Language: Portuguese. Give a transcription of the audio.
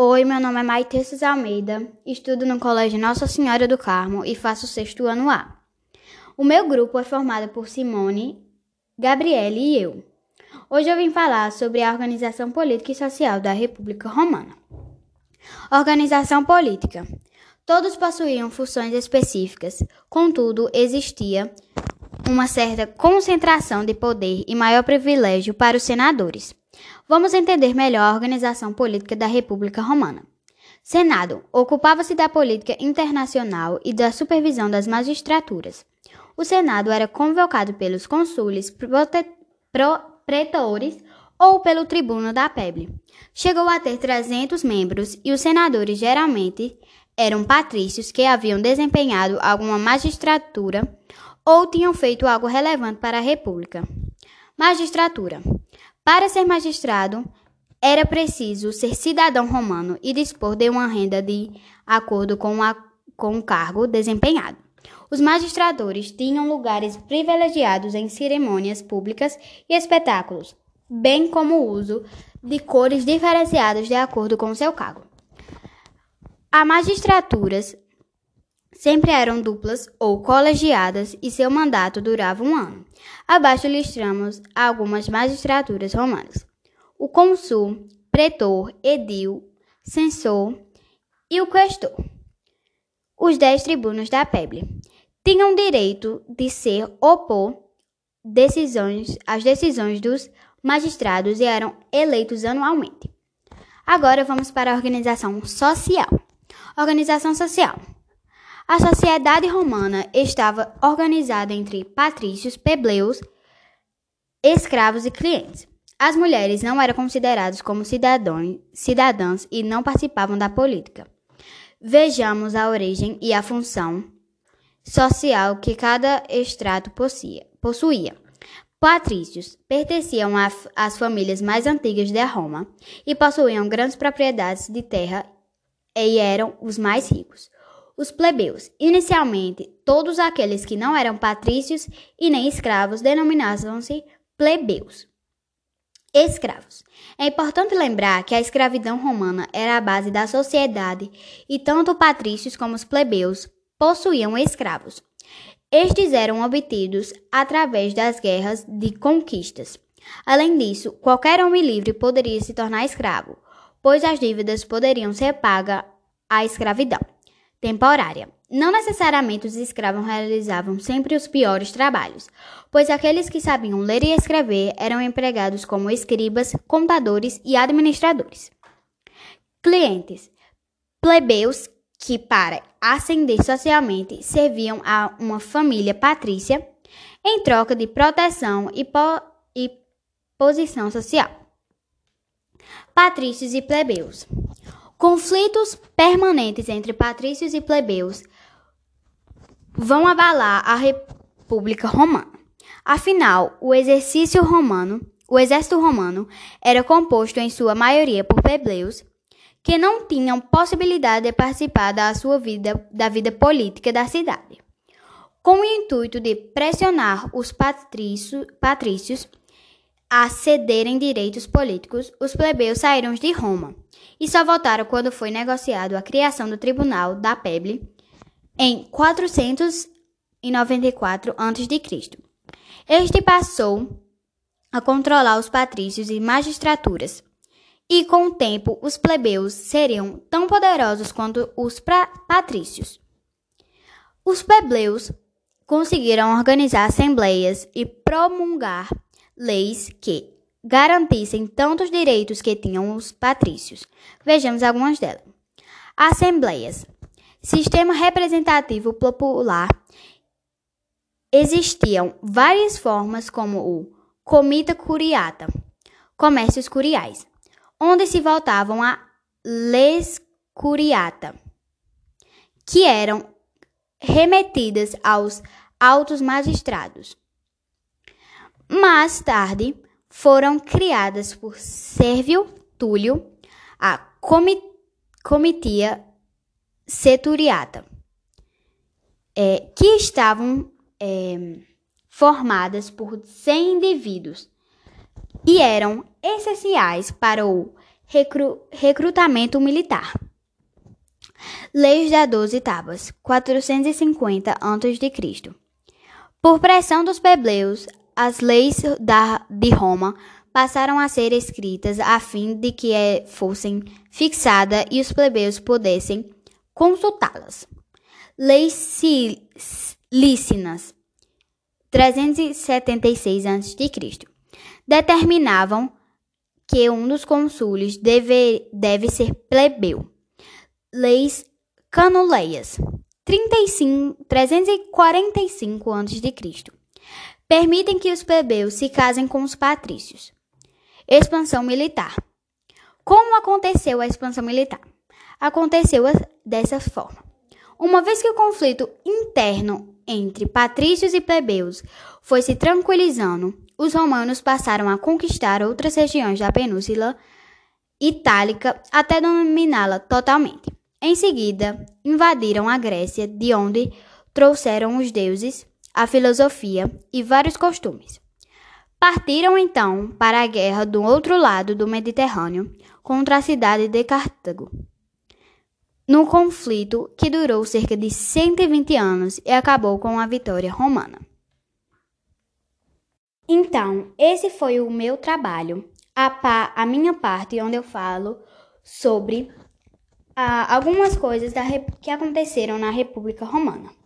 Oi, meu nome é Maitesses Almeida, estudo no Colégio Nossa Senhora do Carmo e faço o sexto ano A. O meu grupo é formado por Simone, Gabriele e eu. Hoje eu vim falar sobre a organização política e social da República Romana. Organização política. Todos possuíam funções específicas, contudo, existia uma certa concentração de poder e maior privilégio para os senadores. Vamos entender melhor a organização política da República Romana. Senado ocupava-se da política internacional e da supervisão das magistraturas. O Senado era convocado pelos consules, pretores ou pelo tribuno da plebe. Chegou a ter 300 membros e os senadores geralmente eram patrícios que haviam desempenhado alguma magistratura ou tinham feito algo relevante para a República. Magistratura. Para ser magistrado, era preciso ser cidadão romano e dispor de uma renda de acordo com, a, com o cargo desempenhado. Os magistradores tinham lugares privilegiados em cerimônias públicas e espetáculos, bem como o uso de cores diferenciadas de acordo com seu cargo. As magistraturas sempre eram duplas ou colegiadas e seu mandato durava um ano. Abaixo listamos algumas magistraturas romanas: o consul, pretor, edil, censor e o questor. Os dez tribunos da plebe tinham direito de ser opor decisões às decisões dos magistrados e eram eleitos anualmente. Agora vamos para a organização social. Organização social. A sociedade romana estava organizada entre patrícios, plebeios, escravos e clientes. As mulheres não eram consideradas como cidadãos, cidadãs e não participavam da política. Vejamos a origem e a função social que cada extrato possuía. Patrícios pertenciam às famílias mais antigas de Roma e possuíam grandes propriedades de terra e eram os mais ricos. Os plebeus, inicialmente todos aqueles que não eram patrícios e nem escravos, denominavam-se plebeus. Escravos. É importante lembrar que a escravidão romana era a base da sociedade e tanto patrícios como os plebeus possuíam escravos. Estes eram obtidos através das guerras de conquistas. Além disso, qualquer homem livre poderia se tornar escravo, pois as dívidas poderiam ser pagas à escravidão temporária. Não necessariamente os escravos realizavam sempre os piores trabalhos, pois aqueles que sabiam ler e escrever eram empregados como escribas, contadores e administradores. Clientes: plebeus que, para ascender socialmente, serviam a uma família patrícia em troca de proteção e, po e posição social. Patrícios e plebeus. Conflitos permanentes entre patrícios e plebeus vão abalar a República Romana. Afinal, o exercício romano, o exército romano era composto em sua maioria por plebeus que não tinham possibilidade de participar da sua vida, da vida política da cidade. Com o intuito de pressionar os patrícios, patrícios a cederem direitos políticos, os plebeus saíram de Roma e só voltaram quando foi negociado a criação do Tribunal da Peble em 494 a.C. Este passou a controlar os patrícios e magistraturas, e com o tempo os plebeus seriam tão poderosos quanto os patrícios. Os plebeus conseguiram organizar assembleias e promulgar leis que garantissem tantos direitos que tinham os patrícios. Vejamos algumas delas. Assembleias. Sistema representativo popular. Existiam várias formas como o comita curiata, comércios curiais, onde se voltavam a leis curiata, que eram remetidas aos altos magistrados. Mais tarde, foram criadas por Sérvio Túlio a comi comitia seturiata, é, que estavam é, formadas por 100 indivíduos e eram essenciais para o recru recrutamento militar. Leis da Doze Tábuas, 450 a.C. Por pressão dos plebeios, as leis da, de Roma passaram a ser escritas a fim de que é, fossem fixadas e os plebeus pudessem consultá-las. Leis lícinas, 376 a.C., determinavam que um dos consúlios deve, deve ser plebeu. Leis canuleias, 35, 345 a.C., permitem que os plebeus se casem com os patrícios. Expansão militar. Como aconteceu a expansão militar? Aconteceu dessa forma. Uma vez que o conflito interno entre patrícios e plebeus foi se tranquilizando, os romanos passaram a conquistar outras regiões da Península Itálica até dominá-la totalmente. Em seguida, invadiram a Grécia, de onde trouxeram os deuses, a filosofia e vários costumes. Partiram então para a guerra do outro lado do Mediterrâneo contra a cidade de Cartago no conflito que durou cerca de 120 anos e acabou com a vitória romana. Então, esse foi o meu trabalho, a, pa, a minha parte, onde eu falo sobre ah, algumas coisas da, que aconteceram na República Romana.